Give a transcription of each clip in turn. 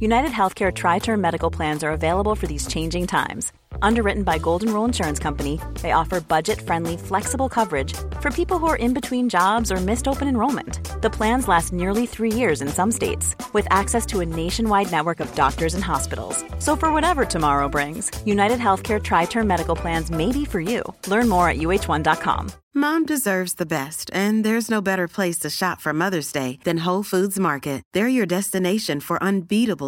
United Healthcare Tri Term Medical Plans are available for these changing times. Underwritten by Golden Rule Insurance Company, they offer budget friendly, flexible coverage for people who are in between jobs or missed open enrollment. The plans last nearly three years in some states, with access to a nationwide network of doctors and hospitals. So, for whatever tomorrow brings, United Healthcare Tri Term Medical Plans may be for you. Learn more at uh1.com. Mom deserves the best, and there's no better place to shop for Mother's Day than Whole Foods Market. They're your destination for unbeatable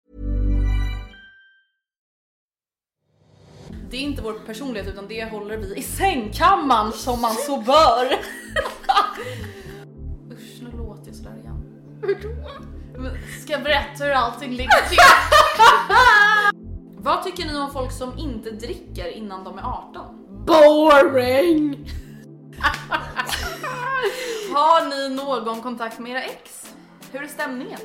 Det är inte vår personlighet utan det håller vi i sängkammaren som man så bör. Usch, nu låter jag sådär igen. Hur då? Ska jag berätta hur allting ligger till? Vad tycker ni om folk som inte dricker innan de är 18? Boring! Har ni någon kontakt med era ex? Hur är stämningen?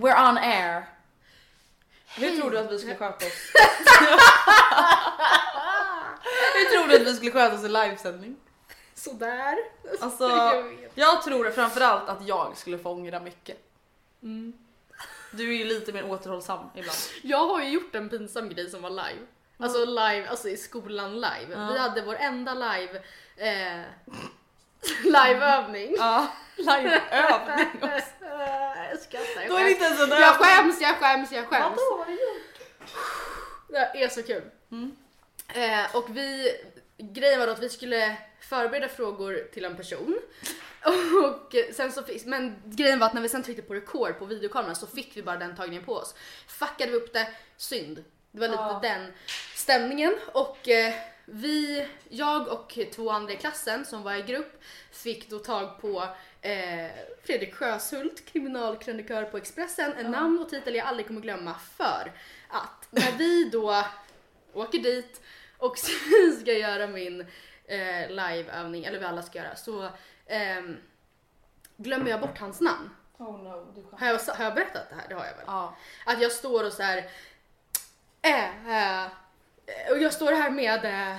We're on air. Hur tror du att vi skulle sköta oss? Hur tror du att vi skulle sköta oss i livesändning? Sådär. Alltså, Jag tror framförallt att jag skulle få ångra mycket. Du är ju lite mer återhållsam ibland. Jag har ju gjort en pinsam grej som var live. Alltså live, alltså i skolan live. Vi hade vår enda live eh, liveövning. Ja, liveövning också. jag skrattar, jag Då är det inte ens en Jag övning. skäms, jag skäms, jag skäms. Vadå, vad har du gjort? Det är så kul. Eh, och vi, grejen var då att vi skulle förbereda frågor till en person. Och sen så fick, men grejen var att när vi sen tryckte på record på videokameran så fick vi bara den tagningen på oss. Fuckade vi upp det, synd. Det var lite den stämningen och eh, vi, jag och två andra i klassen som var i grupp fick då tag på eh, Fredrik Sjöshult, kriminalkrönikör på Expressen, en namn och titel jag aldrig kommer glömma för att när vi då åker dit och ska göra min eh, liveövning, eller vi alla ska göra, så ehm, glömmer jag bort hans namn. Oh no, du Har jag, har jag berättat det här? Det har jag väl? Ja. Att jag står och så här. Eh, eh, och jag står här med eh,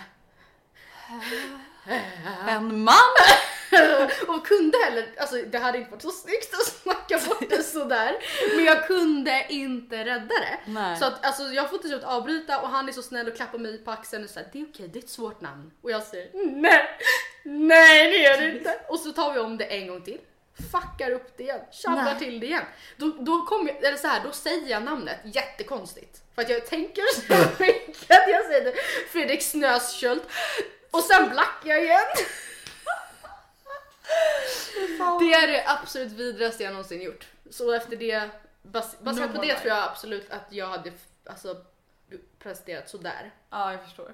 En man! och kunde heller, alltså det hade inte varit så snyggt att snacka bort det sådär. Men jag kunde inte rädda det. Nej. Så att alltså, jag får till slut avbryta och han är så snäll och klappar mig på axeln och säger det är okej, det är ett svårt namn. Och jag säger nej, nej det är det inte. Och så tar vi om det en gång till. Fuckar upp det igen, tjabblar till det igen. Då, då kommer jag, eller så här, då säger jag namnet jättekonstigt. För att jag tänker så mycket att jag säger det. Fredrik Snösköld. Och sen blackar jag igen. Det är det absolut vidrigaste jag någonsin gjort. Så efter det, bas, baserat på det tror jag absolut att jag hade alltså, presterat sådär. Ja, jag förstår.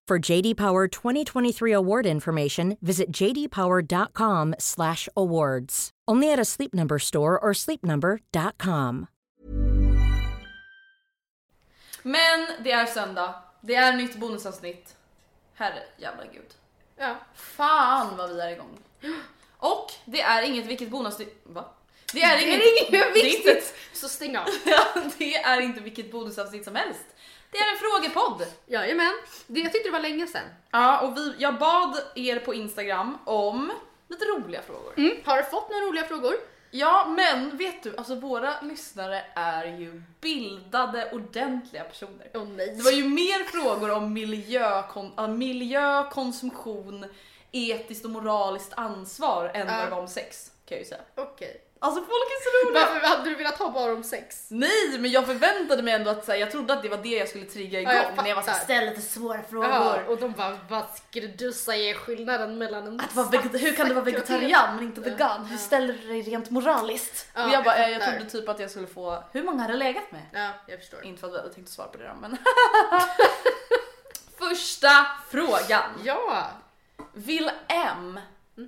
For JD Power 2023 award information, visit jdpower.com/awards. Only at a Sleep Number store or sleepnumber.com. Men det är söndag, det är nytt bonusavsnitt. Herre jävla gud. Ja. Fan vad vi är igång. Och det är inget vilket bonusavsnitt... Va? Det är Det inget... är inget det är inte- viktigt! Så stäng av. Det är inte vilket bonusavsnitt som helst. Det är en frågepodd. Jajamän. Det, jag tyckte det var länge sedan. Ja, och vi, jag bad er på Instagram om lite roliga frågor. Mm. Har du fått några roliga frågor? Ja, men vet du, alltså våra lyssnare är ju bildade, ordentliga personer. Åh nej. Det var ju mer frågor om miljö, kon, miljö konsumtion, etiskt och moraliskt ansvar än vad Ja. det var om sex, kan jag ju säga. Okej. Alltså folk är så roliga! Varför hade du velat ha bara om sex? Nej, men jag förväntade mig ändå att så här, jag trodde att det var det jag skulle trigga igång Ja, jag när jag var så här, fattar. ställ lite svåra frågor. Ja, och de bara, vad skulle du säga är skillnaden mellan en Att vara hur kan du vara vegetarian men inte vegan? Hur ställer du dig rent moraliskt? Ja, och jag bara, jag jag trodde typ att jag skulle få, hur många har du legat med? Ja, jag förstår. Inte för att tänkt att svara på det då, men. Första frågan. Ja! Vill M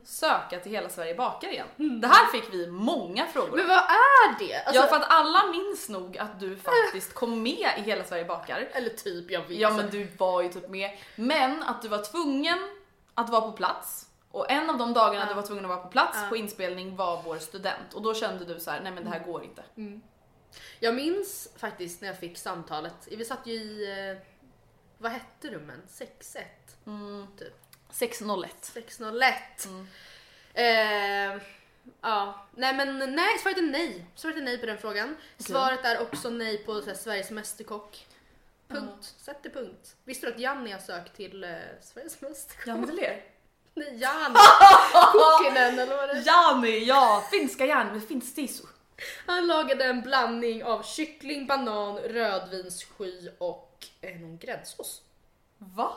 söka till Hela Sverige bakar igen? Det här fick vi många frågor Men vad är det? Alltså, Ja för att alla minns nog att du faktiskt kom med i Hela Sverige bakar. Eller typ, jag vet Ja men du var ju typ med. Men att du var tvungen att vara på plats. Och en av de dagarna du var tvungen att vara på plats på inspelning var vår student. Och då kände du så här: nej men det här går inte. Jag minns faktiskt när jag fick samtalet. Vi satt ju i, eh, vad hette rummen? 6-1? Typ. 601. 601. Eh, ja, nej men nej, svaret är nej. Svaret är nej på den frågan. Svaret är också nej på här, Sveriges Mästerkock. Punkt. Sätt det punkt. Visste du att Janni har sökt till eh, Sveriges Mästerkock? Janne Deler. Nej, Janni! Kokinen eller vad det är. Jani, ja! Finska Jani med finsk tiso. Han lagade en blandning av kyckling, banan, rödvinssky och eh, någon gräddsås. Va?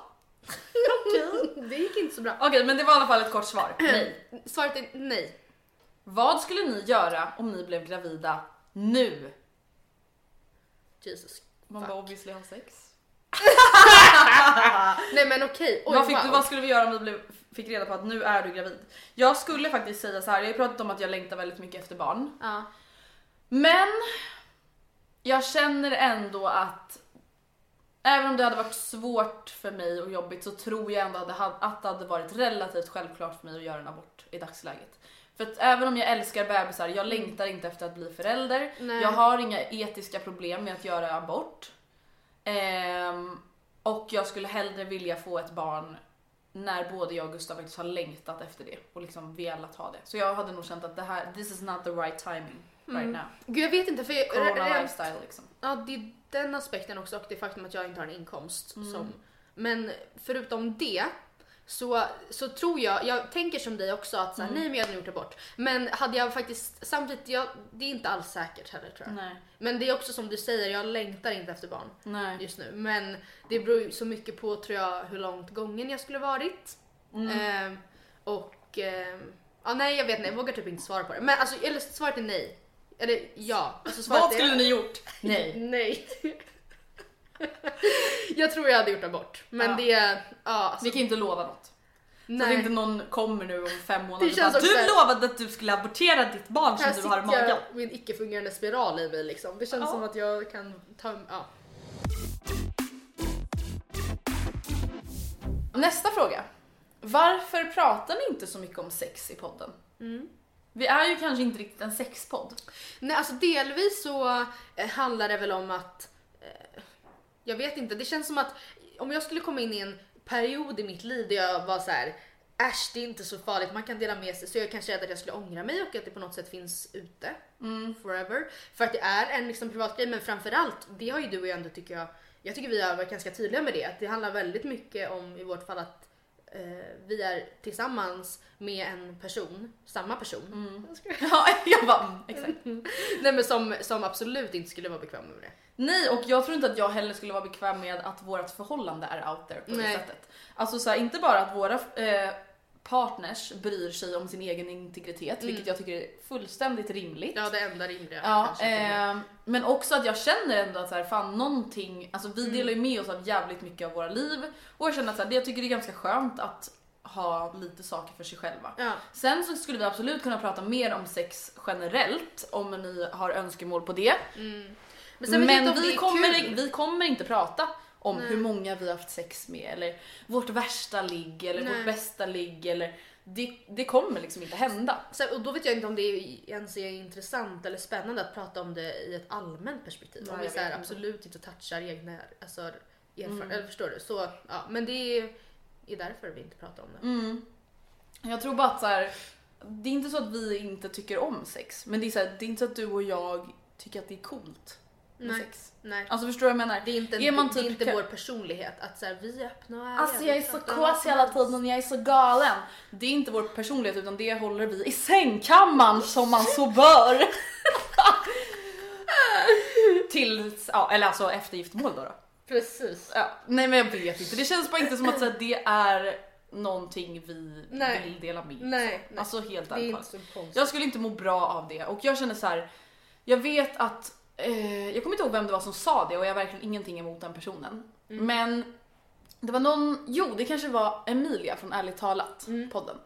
Det gick inte så bra. Okej men det var i alla fall ett kort svar. Nej. Svaret är nej. Vad skulle ni göra om ni blev gravida nu? Jesus. Man Fuck. bara obviously ha sex. Nej men okej. Oj, vad, fick, wow. vad skulle vi göra om vi blev, fick reda på att nu är du gravid? Jag skulle faktiskt säga så här. jag har ju pratat om att jag längtar väldigt mycket efter barn. Ja. Men jag känner ändå att även om det hade varit svårt för mig och jobbigt så tror jag ändå att det hade, varit relativt självklart för mig att göra en abort i dagsläget. För att även om jag älskar bebisar, jag längtar inte efter att bli förälder. Nej. Jag har inga etiska problem med att göra abort. Ehm, och jag skulle hellre vilja få ett barn när både jag och Gustav faktiskt har längtat efter det och liksom velat ha det. Så jag hade nog känt att det här, this is not the right timing right now. Gud jag vet inte för jag, Corona rent- lifestyle liksom. Ja det är den aspekten också och det faktum att jag inte har en inkomst. Mm. Som, men förutom det så, så tror jag, jag tänker som dig också att så Mm. nej men jag hade gjort abort. Men hade jag faktiskt, samtidigt, jag, det är inte alls säkert heller tror jag. Nej. Men det är också som du säger, jag längtar inte efter barn Nej. just nu. Men det beror ju så mycket på tror jag hur långt gången jag skulle varit. Mm. Ehm, och ehm, ja nej jag vet inte, jag vågar typ inte svara på det. Men alltså eller, svaret är nej. Eller ja. Alltså Vad är- skulle ni gjort? Nej. Nej. jag tror jag hade gjort abort. Men Ja. det, ja alltså, Vi kan inte lova något. Så att inte någon kommer nu om fem månader Det och känns bara, också Du lovade att du skulle abortera ditt barn som du har i magen. jag en icke-fungerande spiral i mig liksom. Det känns Ja. som att jag kan ta, ja. Nästa fråga. Varför pratar ni inte så mycket om sex i podden? Mm. Vi är ju kanske inte riktigt en sexpodd. Nej alltså delvis så eh, handlar det väl om att, eh, jag vet inte, det känns som att om jag skulle komma in i en period i mitt liv där jag var så här. Äsch det är inte så farligt, man kan dela med sig. Så jag kanske rädd att jag skulle ångra mig och att det på något sätt finns ute. Forever. För att det är en liksom privat grej men framförallt, det har ju du och jag ändå tycker jag, jag tycker vi har varit ganska tydliga med det. Att det handlar väldigt mycket om i vårt fall att vi är tillsammans med en person, samma person. Ja, jag bara, mm, exakt. Nej men som, som absolut inte skulle vara bekväm med det. Nej och jag tror inte att jag heller skulle vara bekväm med att vårt förhållande är out there på det Nej. sättet. Alltså så här, inte bara att våra eh, partners bryr sig om sin egen integritet, vilket jag tycker är fullständigt rimligt. Mm. Ja det enda rimliga. Ja, eh, men också att jag känner ändå att så här, fan någonting, alltså Mm. vi delar ju med oss av jävligt mycket av våra liv och jag känner att så här, det, jag tycker det är ganska skönt att ha lite saker för sig själva. Ja. Sen så skulle vi absolut kunna prata mer om sex generellt om ni har önskemål på det. Men, jag Men det vi kommer, vi kommer inte prata om hur många vi har haft sex med eller vårt värsta ligg eller Nej. vårt bästa ligg eller det, det kommer liksom inte hända. Så, och då vet jag inte om det är, ens är intressant eller spännande att prata om det i ett allmänt perspektiv. Nej, om vi så här, absolut inte touchar egna alltså, erfarenheter. Mm. Eller förstår du? Så, ja, men det är, är därför vi inte pratar om det. Mm. Jag tror bara att så här, det är inte så att vi inte tycker om sex, men det är, så här, det är inte så att du och jag tycker att det är coolt med Nej. sex. Nej. Alltså förstår du vad jag menar? Det är inte, Är man det är typ- inte vår personlighet att så här, vi är öppna. Alltså jag är så kåt hela tiden och jag är så galen. Det är inte vår personlighet utan det håller vi i sängkammaren som man så bör. Tills, ja eller alltså efter giftermål då. då. Precis. Ja, nej men jag vet inte, det känns bara inte som att så här, det är någonting vi Nej. vill dela med oss. Nej, nej. Alltså helt ärligt. Jag skulle inte må bra av det och jag känner så här. Jag vet att, eh, jag kommer inte ihåg vem det var som sa det och jag har verkligen ingenting emot den personen. Mm. Men det var någon, jo det kanske var Emilia från Ärligt talat Mm. podden.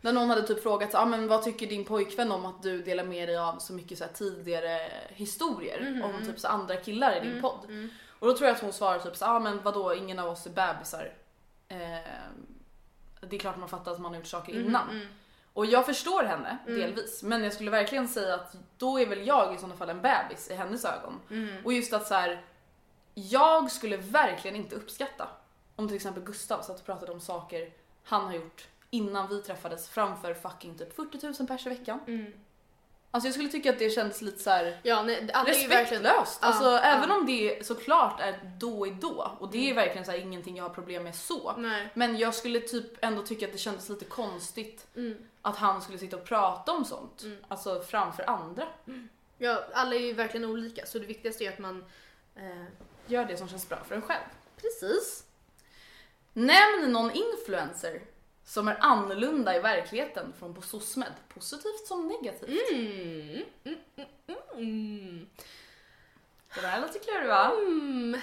Där någon hade typ frågat ah, men vad tycker din pojkvän om att du delar med dig av så mycket så här, tidigare historier Mhm. om typ så andra killar i Mm. din podd. Och då tror jag att hon svarar typ så ah, men vadå ingen av oss är bebisar. Eh, det är klart man fattar att man har gjort saker innan. Mm. Och jag förstår henne delvis, men jag skulle verkligen säga att då är väl jag i sådana fall en bebis i hennes ögon. Mm. Och just att så här, jag skulle verkligen inte uppskatta om till exempel Gustav satt och pratade om saker han har gjort innan vi träffades framför fucking typ 40 000 pers i veckan. Mm. Alltså jag skulle tycka att det kändes lite så här Ja, nej, respektlöst. Ja, Alltså ja. även om det såklart är då i då och det är verkligen så här ingenting jag har problem med så. Nej. Men jag skulle typ ändå tycka att det kändes lite konstigt Mm. Att han skulle sitta och prata om sånt. Alltså framför andra. Ja, alla är ju verkligen olika så det viktigaste är att man... Eh, Gör det som känns bra för en själv. precis. Nämn någon influencer som är annorlunda i verkligheten från på SOSMED. Positivt som negativt. Mm. Mm, mm, mm. Det där låter klurigt va? Mm.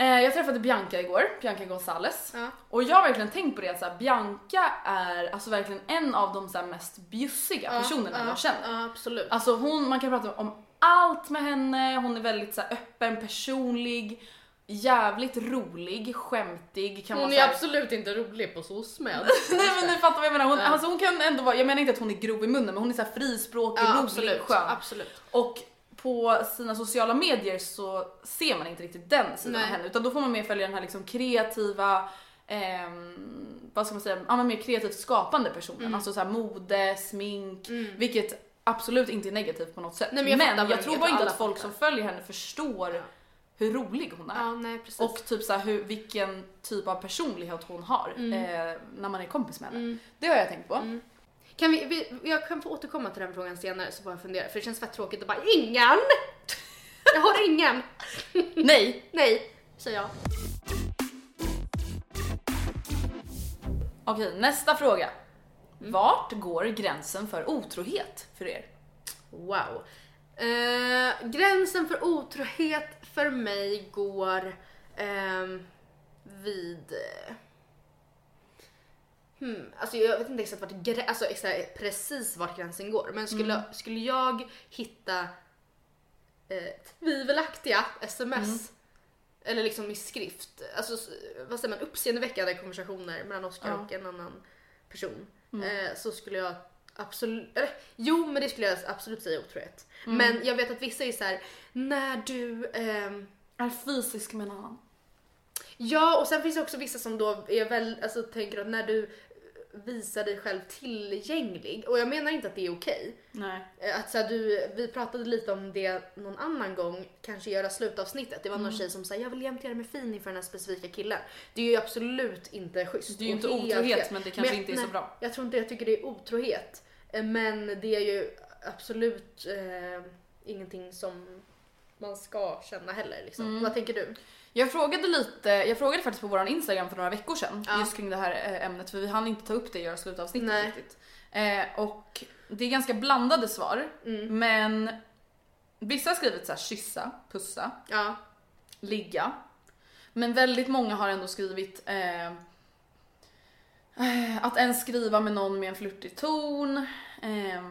Eh, jag träffade Bianca igår, Bianca Gonzales. Ja. Och jag har verkligen tänkt på det att så här, Bianca är alltså verkligen en av de så här, mest bjussiga personerna ja, jag känner. Ja, absolut. Alltså hon, man kan prata om allt med henne, hon är väldigt så här, öppen, personlig, jävligt rolig, skämtig. Kan hon man är här- absolut inte rolig på SOSMED. Nej men ni fattar vad jag menar. Hon, alltså, hon kan ändå vara, jag menar inte att hon är grov i munnen men hon är så här frispråkig, ja, rolig, absolut. skön. absolut. Och på sina sociala medier så ser man inte riktigt den sidan av henne utan då får man mer följa den här liksom kreativa, ehm, vad ska man säga, ja, men mer kreativt skapande personen. Mm. Alltså så här mode, smink, vilket absolut inte är negativt på något sätt. Nej, men jag vad jag du tror bara inte att folk som följer henne förstår hur rolig hon är. Ja, nej. Och typ så här, hur, vilken typ av personlighet hon har Mm. eh, när man är kompis med henne. Det har jag tänkt på. Kan vi, vi, jag kan få återkomma till den frågan senare så får jag fundera för det känns fett tråkigt att bara ingen! Jag har ingen! Nej! Nej, säger jag. Okej, nästa fråga. Mm. Vart går gränsen för otrohet för er? Wow. Eh, gränsen för otrohet för mig går ehm, vid... eh, Hmm, alltså jag vet inte exakt vart alltså exakt, precis vart gränsen går men skulle, skulle jag hitta eh, tvivelaktiga sms eller liksom i skrift, alltså vad säger man, uppseendeväckande konversationer mellan Oscar Ja. och en annan person eh, så skulle jag absolut, eller jo men det skulle jag absolut säga otrohet. Men jag vet att vissa är så här när du ehm, Är fysisk med en annan. Ja, och sen finns det också vissa som då är väl, alltså tänker att när du visar dig själv tillgänglig, och jag menar inte att det är okej. Nej. Eh, Att så här, du, vi pratade lite om det någon annan gång, kanske göra slutavsnittet. Det var någon tjej som sa jag vill jämt göra mig fin inför den här specifika killen. Det är ju absolut inte schysst. Det är ju inte otrohet, fel. men det kanske jag- inte är så nej, bra. Jag tror inte, jag tycker det är otrohet. Eh, Men det är ju absolut eh, ingenting som man ska känna heller. Liksom. Mm. Vad tänker du? Jag frågade lite, jag frågade faktiskt på våran Instagram för några veckor sedan Ja. just kring det här eh, ämnet för vi hann inte ta upp det i göra slutavsnittet Nej. riktigt. Eh, och det är ganska blandade svar Mm. men vissa har skrivit så här kyssa, pussa, Ja. ligga. Men väldigt många har ändå skrivit eh, eh, att ens skriva med någon med en flörtig ton. Eh,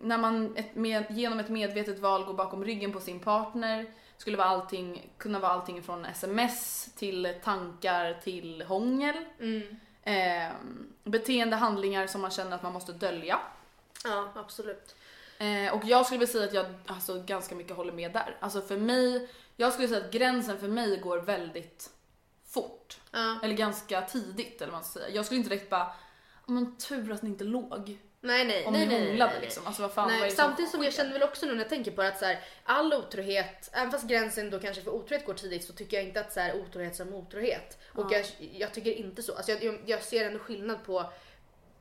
när man ett med, genom ett medvetet val går bakom ryggen på sin partner. Skulle vara allting, kunna vara allting från sms till tankar till hångel. Mm. Eh, beteende, handlingar som man känner att man måste dölja. Ja, absolut. Eh, och jag skulle vilja säga att jag alltså, ganska mycket håller med där. Alltså för mig, jag skulle säga att gränsen för mig går väldigt fort. Ja. Eller ganska tidigt eller vad man ska säga. Jag skulle inte direkt bara, "Ja, men tur att ni inte låg. Nej nej. Om nej, ni nej, hånglade nej. liksom. Alltså vad fan vad Nej, det samtidigt som jag sker? känner väl också nu när jag tänker på det att så här, all otrohet, även fast gränsen då kanske för otrohet går tidigt så tycker jag inte att så här, otrohet som otrohet. Och jag, jag tycker inte så. Alltså jag, jag, jag ser ändå skillnad på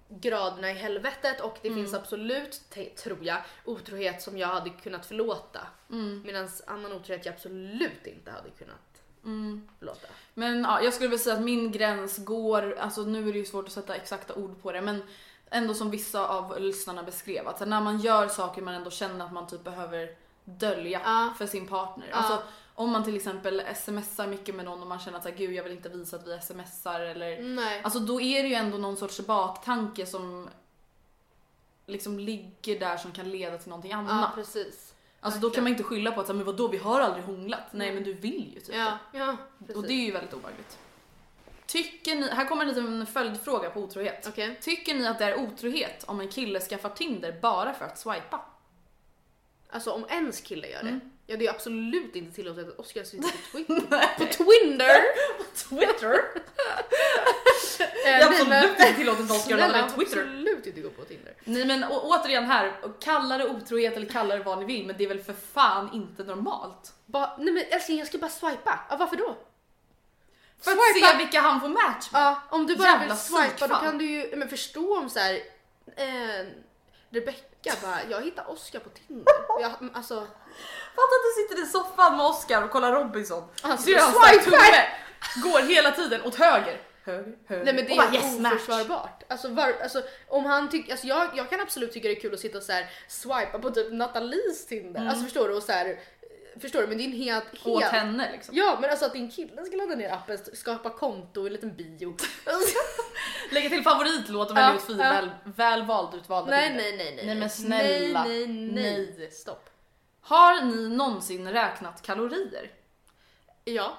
graderna i helvetet och det Mm. finns absolut, tror jag, otrohet som jag hade kunnat förlåta. Mm. Medan annan otrohet jag absolut inte hade kunnat Mm. förlåta. Men ja, jag skulle vilja säga att min gräns går, alltså nu är det ju svårt att sätta exakta ord på det men ändå som vissa av lyssnarna beskrev att när man gör saker man ändå känner att man typ behöver dölja Ja. för sin partner. Ja. Alltså om man till exempel smsar mycket med någon och man känner att så här, gud jag vill inte visa att vi smsar eller Nej. Alltså då är det ju ändå någon sorts baktanke som liksom ligger där som kan leda till någonting ja, annat. precis. alltså då kan man inte skylla på att så här, men vadå vi har aldrig hånglat. Nej men du vill ju typ Ja, ja, precis. Och det är ju väldigt obehagligt. Tycker ni, här kommer en liten följdfråga på otrohet. Okej. Tycker ni att det är otrohet om en kille skaffar Tinder bara för att swipa? Alltså om ens kille gör det. Mm. Ja det är absolut inte tillåtet att Oscar sitter på Twitter. på Twinder! Twitter? Det är absolut inte tillåtet att Oscar får Twitter. absolut inte gå på Tinder. Nej men återigen här, kalla det otrohet eller kalla det vad ni vill men det är väl för fan inte normalt? Ba, nej men älskling jag ska bara swipa. Ja, varför då? För att Swipa. se vilka han får match med. Ja, om du bara Jävla vill swipa då kan du ju men förstå om så här. Eh, Rebecca bara, jag hittar Oscar på Tinder. Jag, alltså, Fatta att du sitter i soffan med Oscar och kollar Robinson. Han Ser du hans swipar. där tumme går hela tiden åt höger. Höger, höger. nej men det och bara, är yes, match. oförsvarbart. Alltså, var, alltså om han tycker, alltså jag, jag kan absolut tycka det är kul att sitta och så här swipa på typ Nathalies Tinder. Alltså förstår du? Och så här, förstår du? Men det är en helt, helt Åt henne liksom. Ja men alltså att din kille ska ladda ner appen, skapa konto, en liten bio. Lägga till favoritlåt och Ja, välja ut fyra väl, väl vald utvalda nej, bilder. nej nej nej Nej men snälla. Nej nej nej. Stopp. Har ni någonsin räknat kalorier? Ja.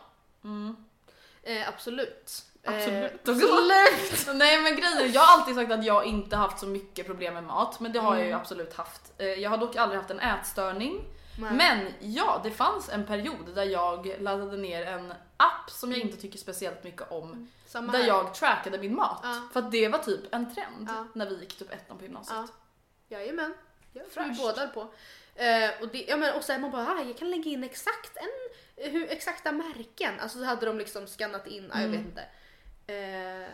Eh, absolut. Absolut. Eh, absolut. Nej men grejen jag har alltid sagt att jag inte haft så mycket problem med mat, men det har jag ju absolut haft. Eh, Jag har dock aldrig haft en ätstörning. Nej. Men ja, det fanns en period där jag laddade ner en app som jag inte tycker speciellt mycket om. Samma Där här. jag trackade min mat. Ja. För att det var typ en trend Ja. när vi gick typ ettan på gymnasiet. Ja. Jajamän. Jag tror vi båda på. Eh, och, det, ja, men, och sen man bara, ah, jag kan lägga in exakt en, hur, exakta märken. Alltså så hade de liksom skannat in, ah, jag vet inte. Eh,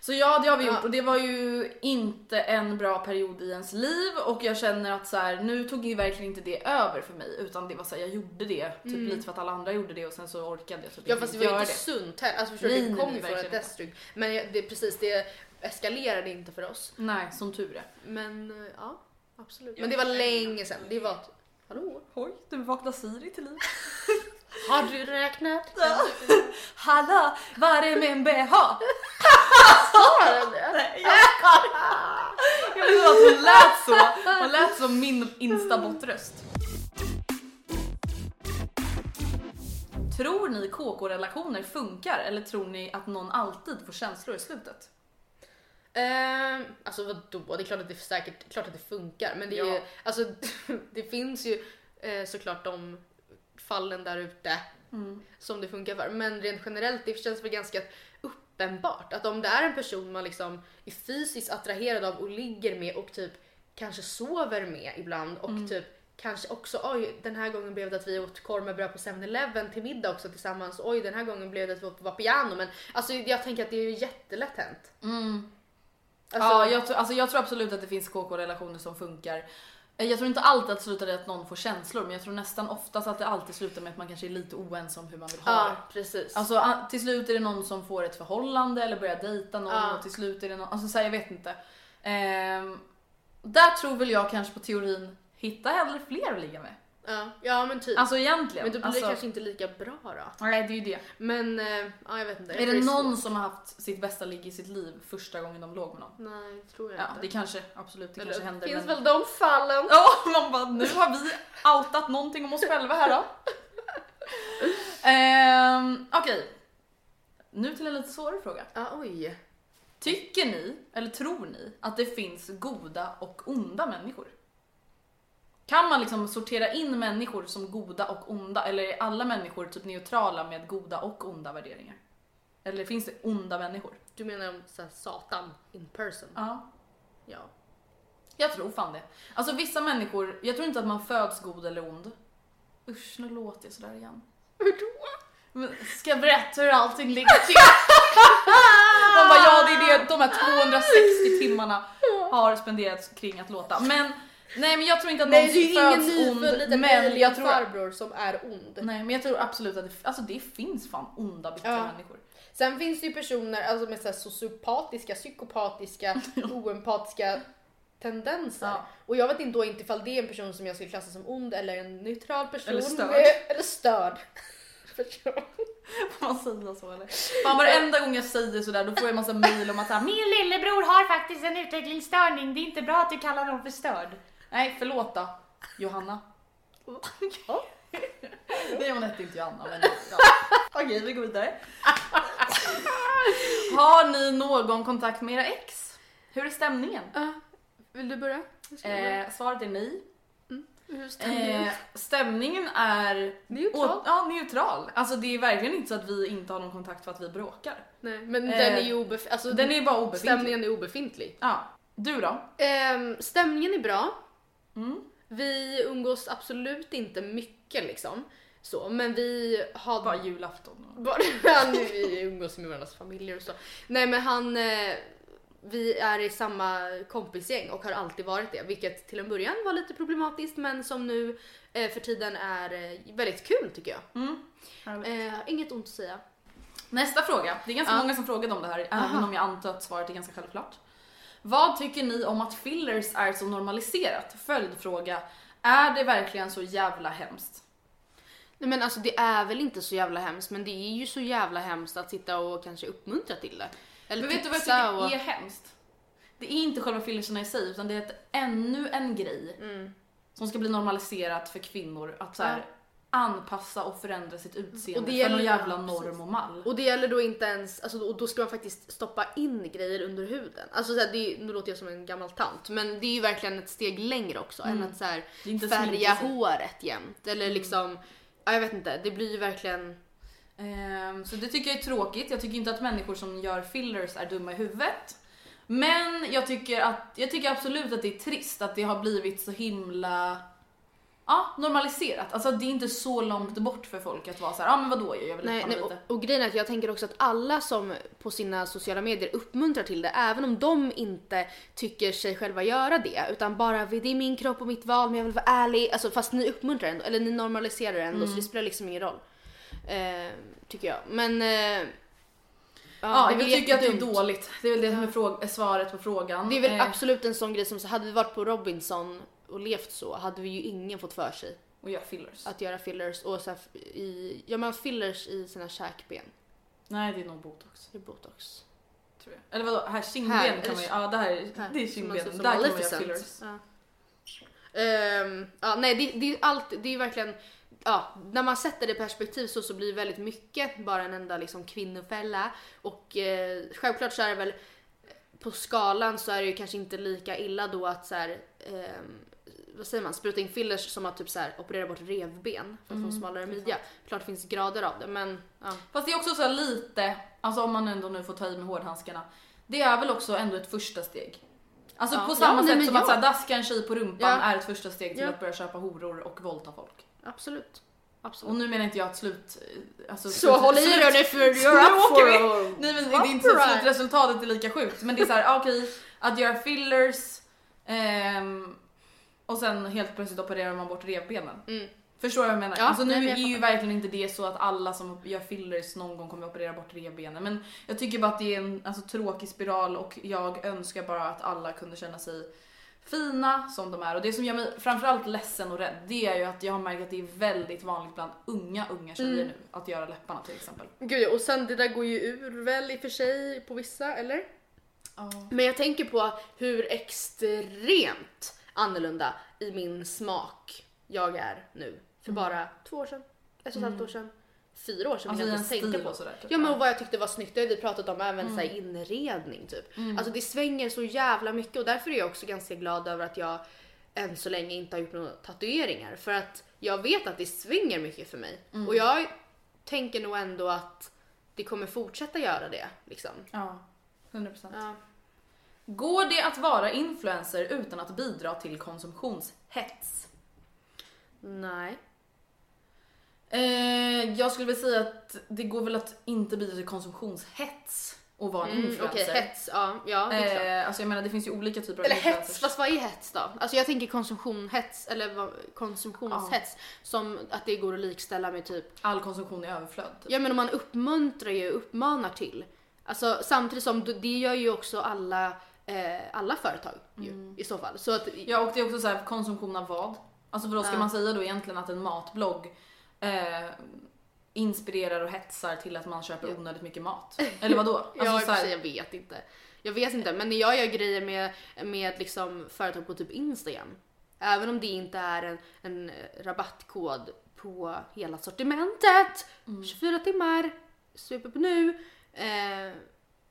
Så ja, det har vi Ja. gjort och det var ju inte en bra period i ens liv och jag känner att så här, nu tog ju verkligen inte det över för mig utan det var så här, jag gjorde det typ lite för att alla andra gjorde det och sen så orkade jag typ ja fast det var ju inte sunt heller. Alltså förstår du, det kom ju från ett destruktivt. Men det, precis, det eskalerade inte för oss. Nej, som tur är. Men eh, ja, absolut. Men det var länge sedan. Det var Hallå? Oj, du vaknar Siri till liv. Har du räknat? Hallå, vad är det en bh? Har den det? Nej, jag Jag vet att hon lät så. Hon lät som min instabot-röst. Tror ni KK-relationer funkar eller tror ni att någon alltid får känslor i slutet? Ehm, alltså vadå? Det är klart att det säkert klart att det funkar men det är ju, Ja. alltså det finns ju eh, såklart de fallen där ute Mm. som det funkar för. Men rent generellt det känns väl ganska uppenbart att om det är en person man liksom är fysiskt attraherad av och ligger med och typ kanske sover med ibland och Mm. typ kanske också oj den här gången blev det att vi åt korv med bröd på 7-Eleven till middag också tillsammans. Oj den här gången blev det att vi åt Vapiano men alltså jag tänker att det är ju jättelätt hänt. Alltså, ja, jag, alltså, jag tror absolut att det finns KK-relationer som funkar. Jag tror inte alltid att det slutar i att någon får känslor men jag tror nästan oftast att det alltid slutar med att man kanske är lite oense om hur man vill ha Ja, det. precis. Alltså till slut är det någon som får ett förhållande eller börjar dejta någon Ja. och till slut är det någon, alltså så här, jag vet inte. Ehm, där tror väl jag kanske på teorin hitta hellre fler att ligga med. ja, ja men typ. Alltså egentligen. men då blir alltså, det kanske inte lika bra då. Nej det är ju det. Men eh, ja, jag vet inte. Är det någon svårt. som har haft sitt bästa ligg i sitt liv första gången de låg med någon? Nej, det tror jag Ja inte. det kanske, absolut det kanske händer. finns men... väl de fallen. Ja, man bara nu har vi outat någonting om oss själva här då. Ehm, Okej. Nu till en lite svårare fråga. Ja, oj. Tycker ni, eller tror ni, att det finns goda och onda människor? Kan man liksom sortera in människor som goda och onda eller är alla människor typ neutrala med goda och onda värderingar? Eller finns det onda människor? Du menar så här, Satan in person? Ja. Ja. Jag tror fan det. Alltså vissa människor, jag tror inte att man föds god eller ond. Usch, nu låter jag sådär igen. Hur då? Ska jag berätta hur allting ligger till? Man bara, ja det är det de här 260 timmarna har spenderats kring att låta. Men nej men jag tror inte att någon Nej, ju ingen föds ond. liten Men jag tror, farbror som är ond. nej, men jag tror absolut att det, alltså det finns fan onda bittra Ja. människor. Sen finns det ju personer alltså med så här sociopatiska, psykopatiska, oempatiska tendenser. Ja. Och jag vet inte då inte ifall det är en person som jag skulle klassa som ond eller en neutral person. Eller störd. Med, eller störd. Person. Får man säga så eller? Fan varenda gång jag säger sådär då får jag en massa mail om att såhär, min lillebror har faktiskt en utvecklingsstörning, det är inte bra att du kallar honom för störd. Nej förlåt då, Johanna. Nej hon hette inte Johanna men ja. Okej vi går vidare. Har ni någon kontakt med era ex? Hur är stämningen? Ja, vill du börja? Eh, svaret är nej. Hur stämmer det? Eh, stämningen är Neutral. Å, ja, neutral. Alltså det är verkligen inte så att vi inte har någon kontakt för att vi bråkar. Nej, men eh, den är ju obefintlig. Alltså, Den är bara obefintlig. stämningen är obefintlig. Ja. Du då? Ehm, stämningen är bra. Mm. Vi umgås absolut inte mycket liksom. Så, men vi har... Bara julafton. Bara, nu vi umgås med varandras familjer och så. Nej men han... Vi är i samma kompisgäng och har alltid varit det. Vilket till en början var lite problematiskt men som nu eh, för tiden är eh, väldigt kul tycker jag. Härligt. Eh, inget ont att säga. Nästa fråga. Det är ganska Ja. många som frågade om det här, även Aha. om jag antar att svaret är ganska självklart. Vad tycker ni om att fillers är så normaliserat? Följdfråga. Är det verkligen så jävla hemskt? Nej men alltså det är väl inte så jävla hemskt men det är ju så jävla hemskt att sitta och kanske uppmuntra till det. Eller Men vet du vad jag tycker och... är hemskt? Det är inte själva fillerserna i sig utan det är ett, ännu en grej Mm. som ska bli normaliserat för kvinnor att så här, anpassa och förändra sitt utseende Och det för någon gäller- jävla norm och mall. Och det gäller då inte ens, alltså, och då ska man faktiskt stoppa in grejer under huden. Alltså så här, det nu låter jag som en gammal tant men det är ju verkligen ett steg längre också än att så här, Mm. Färga håret jämt. Eller Mm. liksom, ja, jag vet inte, det blir ju verkligen så det tycker jag är tråkigt. Jag tycker inte att människor som gör fillers är dumma i huvudet. Men jag tycker, att, jag tycker absolut att det är trist att det har blivit så himla ja, normaliserat. Alltså det är inte så långt bort för folk att vara så här, ja men vadå jag vill Nej, läpparna nej, och, och grejen är att jag tänker också att alla som på sina sociala medier uppmuntrar till det, även om de inte tycker sig själva göra det, utan bara det är min kropp och mitt val men jag vill vara ärlig. Alltså fast ni uppmuntrar ändå, eller ni normaliserar det ändå så det spelar liksom ingen roll. Eh, tycker jag. Men... Eh, Ja, är jag tycker att det är dåligt. Det är väl det som är, svaret på frågan. Det är väl Eh, absolut en sån grej som så hade vi varit på Robinson och levt så hade vi ju ingen fått för sig Och gör fillers. att göra fillers och så i, ja men fillers i sina käkben. Nej det är nog botox. Det är botox. Tror jag. Eller vadå, här kindben Här, kan man ju, ja det här, Här, det är kindben. Där kan man göra fillers. Ja. Ehm, ja, nej, det, det är allt, det är verkligen, ja, när man sätter det i perspektiv så, så blir väldigt mycket bara en enda liksom kvinnofälla. Och eh, självklart så är det väl, på skalan så är det ju kanske inte lika illa då att så här, ehm, vad säger man, spruta in fillers som att typ så här, operera bort revben för att få en smalare midja. Klart det finns grader av det men ja. Fast det är också så här lite, alltså om man ändå nu får ta i med hårdhandskarna. Det är väl också ändå ett första steg. Alltså Ja. på samma Ja, nej, sätt men som ja. att så här, daska en tjej på rumpan Ja. är ett första steg till Ja. att börja köpa horor och våldta folk. Absolut. Absolut. Och nu menar inte jag att slut... Alltså, Så håll i dig nu för you're up åker vi. for Nej men det är inte så att slutresultatet är lika sjukt men det är så här, ah, okej att göra fillers ehm, och sen helt plötsligt opererar man bort revbenen. Mm. Förstår du vad jag menar? Ja, alltså nu nej, är ju verkligen inte det så att alla som gör fillers någon gång kommer att operera bort revbenen men jag tycker bara att det är en alltså, tråkig spiral och jag önskar bara att alla kunde känna sig fina som de är och det som gör mig framförallt ledsen och rädd det är ju att jag har märkt att det är väldigt vanligt bland unga unga tjejer Mm. nu att göra läpparna till exempel. Gud, och sen det där går ju ur väl i och för sig på vissa, eller? Ja. Men jag tänker på hur extremt annorlunda i min smak jag är nu. För bara två år sedan, ett och ett halvt år sedan, fyra år sedan Alltså jag inte tänka stil på. sådär. Typ. Ja men vad jag tyckte var snyggt, det har vi pratat om även så här inredning typ. Alltså det svänger så jävla mycket och därför är jag också ganska glad över att jag än så länge inte har gjort några tatueringar. För att jag vet att det svänger mycket för mig. Och jag tänker nog ändå att det kommer fortsätta göra det. Liksom. Ja, 100%. Ja. Går det att vara influencer utan att bidra till konsumtionshets? Nej. Eh, jag skulle vilja säga att det går väl att inte bidra till konsumtionshets och vara en Mm, influencer. Okej, hets. Ja, ja är klart. Eh, alltså jag menar det finns ju olika typer av Eller hets, fast vad är hets då? Alltså jag tänker konsumtionshets, eller konsumtionshets, som att det går att likställa med typ, All konsumtion är överflöd. Typ. ja men om man uppmuntrar ju, uppmanar till. Alltså samtidigt som det gör ju också alla, eh, alla företag ju, i så fall. Så att, Ja och det är också så här konsumtion av vad? Alltså för då ska Ja. man säga då egentligen att en matblogg eh, inspirerar och hetsar till att man köper onödigt mycket mat. Eller vadå? Alltså, ja, så här- jag vet inte. Jag vet inte, men när jag gör grejer med, med liksom företag på typ Instagram, även om det inte är en, en rabattkod på hela sortimentet, 24 timmar, swipe upp nu, eh,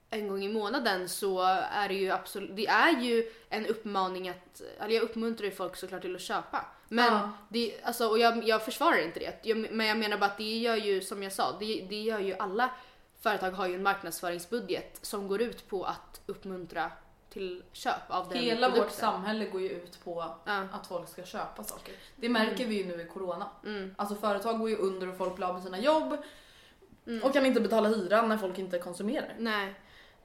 en gång i månaden så är det ju absolut, det är ju en uppmaning att, eller jag uppmuntrar ju folk såklart till att köpa. Men Ja. det, alltså, och jag, jag försvarar inte det. Jag, men jag menar bara att det gör ju, som jag sa, det, det gör ju alla företag har ju en marknadsföringsbudget som går ut på att uppmuntra till köp av den Hela vårt produkten. samhälle går ju ut på Ja. att folk ska köpa saker. Det märker vi ju nu i corona. Mm. Alltså företag går ju under och folk blir av med sina jobb Mm. och kan inte betala hyran när folk inte konsumerar. Nej,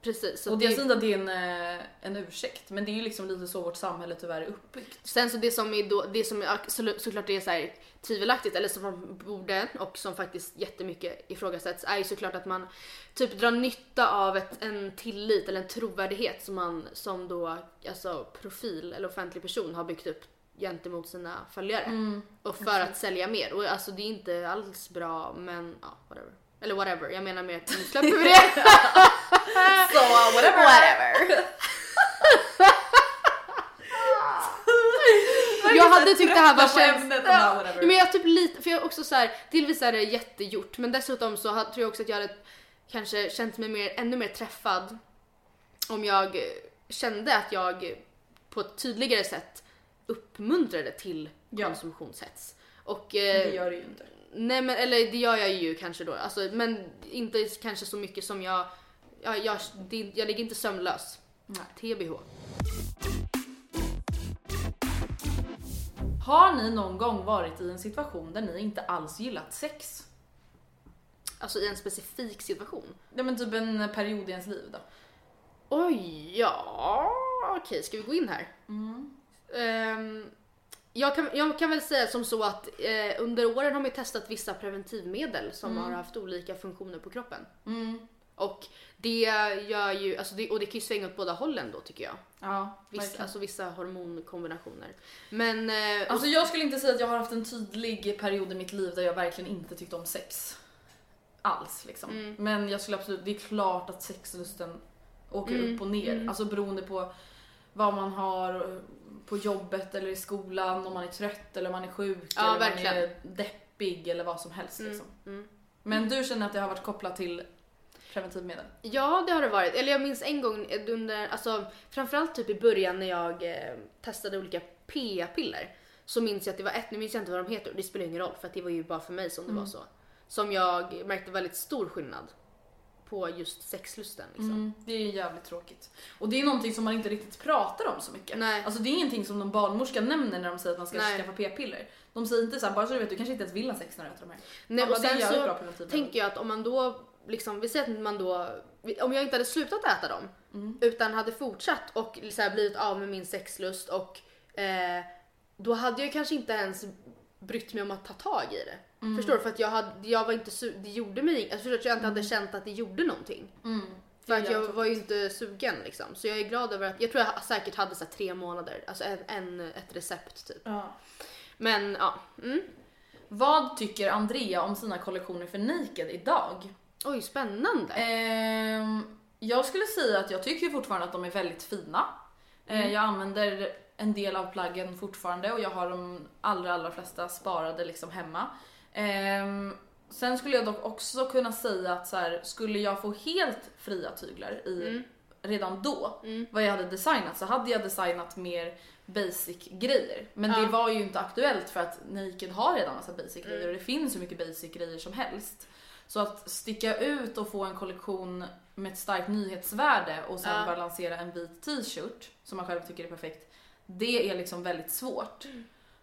precis. Och det är synd att det är en, eh, en ursäkt men det är ju liksom lite så vårt samhälle tyvärr är uppbyggt. Sen så det som är då, det som är så, såklart är så här tvivelaktigt eller som man borde och som faktiskt jättemycket ifrågasätts är ju såklart att man typ drar nytta av ett, en tillit eller en trovärdighet som man som då alltså profil eller offentlig person har byggt upp gentemot sina följare och för att sälja mer och alltså det är inte alls bra men ja whatever. Eller whatever, jag menar mer att nu släpper vi det. Så whatever! whatever. jag hade tyckt det här var känsligt. Ja, men jag typ lite, för jag också så här, delvis är det jättegjort men dessutom så tror jag också att jag hade kanske känt mig mer, ännu mer träffad om jag kände att jag på ett tydligare sätt uppmuntrade till Ja. konsumtionshets. Och, Det eh, gör det ju inte. Nej men eller det gör jag ju kanske då, alltså, men inte kanske så mycket som jag, jag, jag, det, jag ligger inte sömnlös. Nej. TBH. Har ni någon gång varit i en situation där ni inte alls gillat sex? Alltså i en specifik situation. Ja men typ en period i ens liv då? Oj, ja okej ska vi gå in här? Ehm, jag, kan, jag kan väl säga som så att eh, under åren har man testat vissa preventivmedel som har haft olika funktioner på kroppen. Och det gör ju, alltså det, och det kan ju svänga åt båda hållen då tycker jag. Ja, Vissa, alltså vissa hormonkombinationer. Men... Eh, Alltså jag skulle inte säga att jag har haft en tydlig period i mitt liv där jag verkligen inte tyckte om sex. Alls liksom. Mm. Men jag skulle absolut, det är klart att sexlusten åker Mm, upp och ner. Alltså beroende på vad man har på jobbet eller i skolan, om man är trött eller man är sjuk Ja, eller om man verkligen. är deppig eller vad som helst Mm, liksom. mm. Men du känner att det har varit kopplat till preventivmedel? Ja, det har det varit. Eller jag minns en gång under, alltså framförallt typ i början när jag eh, testade olika p-piller. Så minns jag att det var ett, nu minns jag inte vad de heter och det spelar ingen roll för att det var ju bara för mig som det var så. Som jag märkte väldigt stor skillnad på just sexlusten liksom. Mm, det är jävligt tråkigt. Och det är någonting som man inte riktigt pratar om så mycket. Nej. Alltså det är ingenting som någon barnmorska nämner när de säger att man ska Nej. skaffa p-piller. De säger inte så här, bara så du vet, du kanske inte ens vill ha sex när du äter de här. Nej, bara, och sen så tänker jag att om man då, liksom, vi säger att man då, om jag inte hade slutat äta dem utan hade fortsatt och så här, blivit av med min sexlust och eh, då hade jag kanske inte ens brytt mig om att ta tag i det. Förstår du? För att jag, hade, jag var inte su- det gjorde mig. Alltså, förstår? Att jag inte hade känt att det gjorde någonting. För att jag var ju inte sugen liksom. Så jag är glad över att, jag tror jag säkert hade så här, tre månader, alltså en, en, ett recept typ. Ja. Men ja, mm. Vad tycker Andrea om sina kollektioner för Naked idag? oj spännande. Ehm, jag skulle säga att jag tycker fortfarande att de är väldigt fina. Eh, Mm. jag använder en del av plaggen fortfarande och jag har de allra, allra flesta sparade liksom hemma. Ehm, sen skulle jag dock också kunna säga att så här, skulle jag få helt fria tyglar i Mm. redan då vad jag hade designat så hade jag designat mer basic grejer. Men det var ju inte aktuellt för att Naked har redan massa basic Mm. grejer och det finns hur mycket basic grejer som helst. Så att sticka ut och få en kollektion med ett starkt nyhetsvärde och sen Ja. bara lansera en vit t-shirt som man själv tycker är perfekt. Det är liksom väldigt svårt.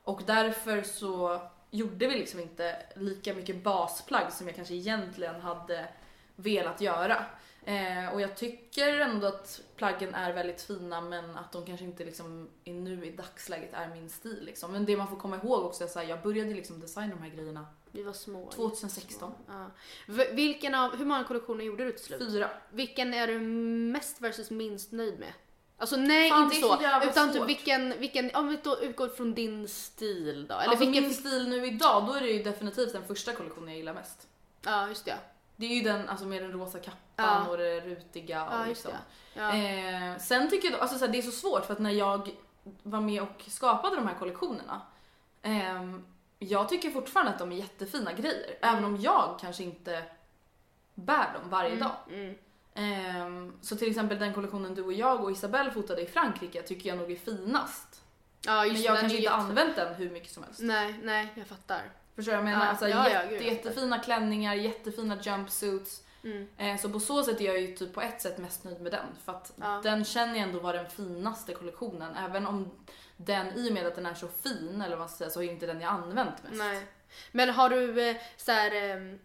Och därför så gjorde vi liksom inte lika mycket basplagg som jag kanske egentligen hade velat göra. Eh, och jag tycker ändå att plaggen är väldigt fina men att de kanske inte liksom är nu i dagsläget är min stil liksom. Men det man får komma ihåg också är att jag började liksom designa de här grejerna Vi var små. 2016. Ja. Vilken av, hur många kollektioner gjorde du till slut? Fyra. Vilken är du mest versus minst nöjd med? Alltså nej Fan, inte så, så utan typ vilken, vilken, om vi då utgår från din stil då. Eller Alltså vilken, min stil nu idag, då är det ju definitivt den första kollektionen jag gillar mest. ja just det. Det är ju den alltså med den rosa kappan Ja. och det rutiga och Ja liksom. det. Ja. Eh, sen tycker jag, alltså så här, det är så svårt för att när jag var med och skapade de här kollektionerna. ehm, jag tycker fortfarande att de är jättefina grejer. Även om jag kanske inte bär dem varje dag. Mm. Ehm, så till exempel den kollektionen du och jag och Isabelle fotade i Frankrike tycker jag nog är finast. Ja just Men jag kanske inte använt den hur mycket som helst. Nej, nej jag fattar. Förstår du vad jag menar? Ja, alltså, ja, ja, jätte, fattar. jättefina klänningar, jättefina jumpsuits. Mm. Eh, så på så sätt är jag ju typ på ett sätt mest nöjd med den. För att Ja. den känner jag ändå var den finaste kollektionen. Även om den, i och med att den är så fin, eller vad man ska säga, så är inte den jag använt mest. Nej. Men har du eh, så här, eh,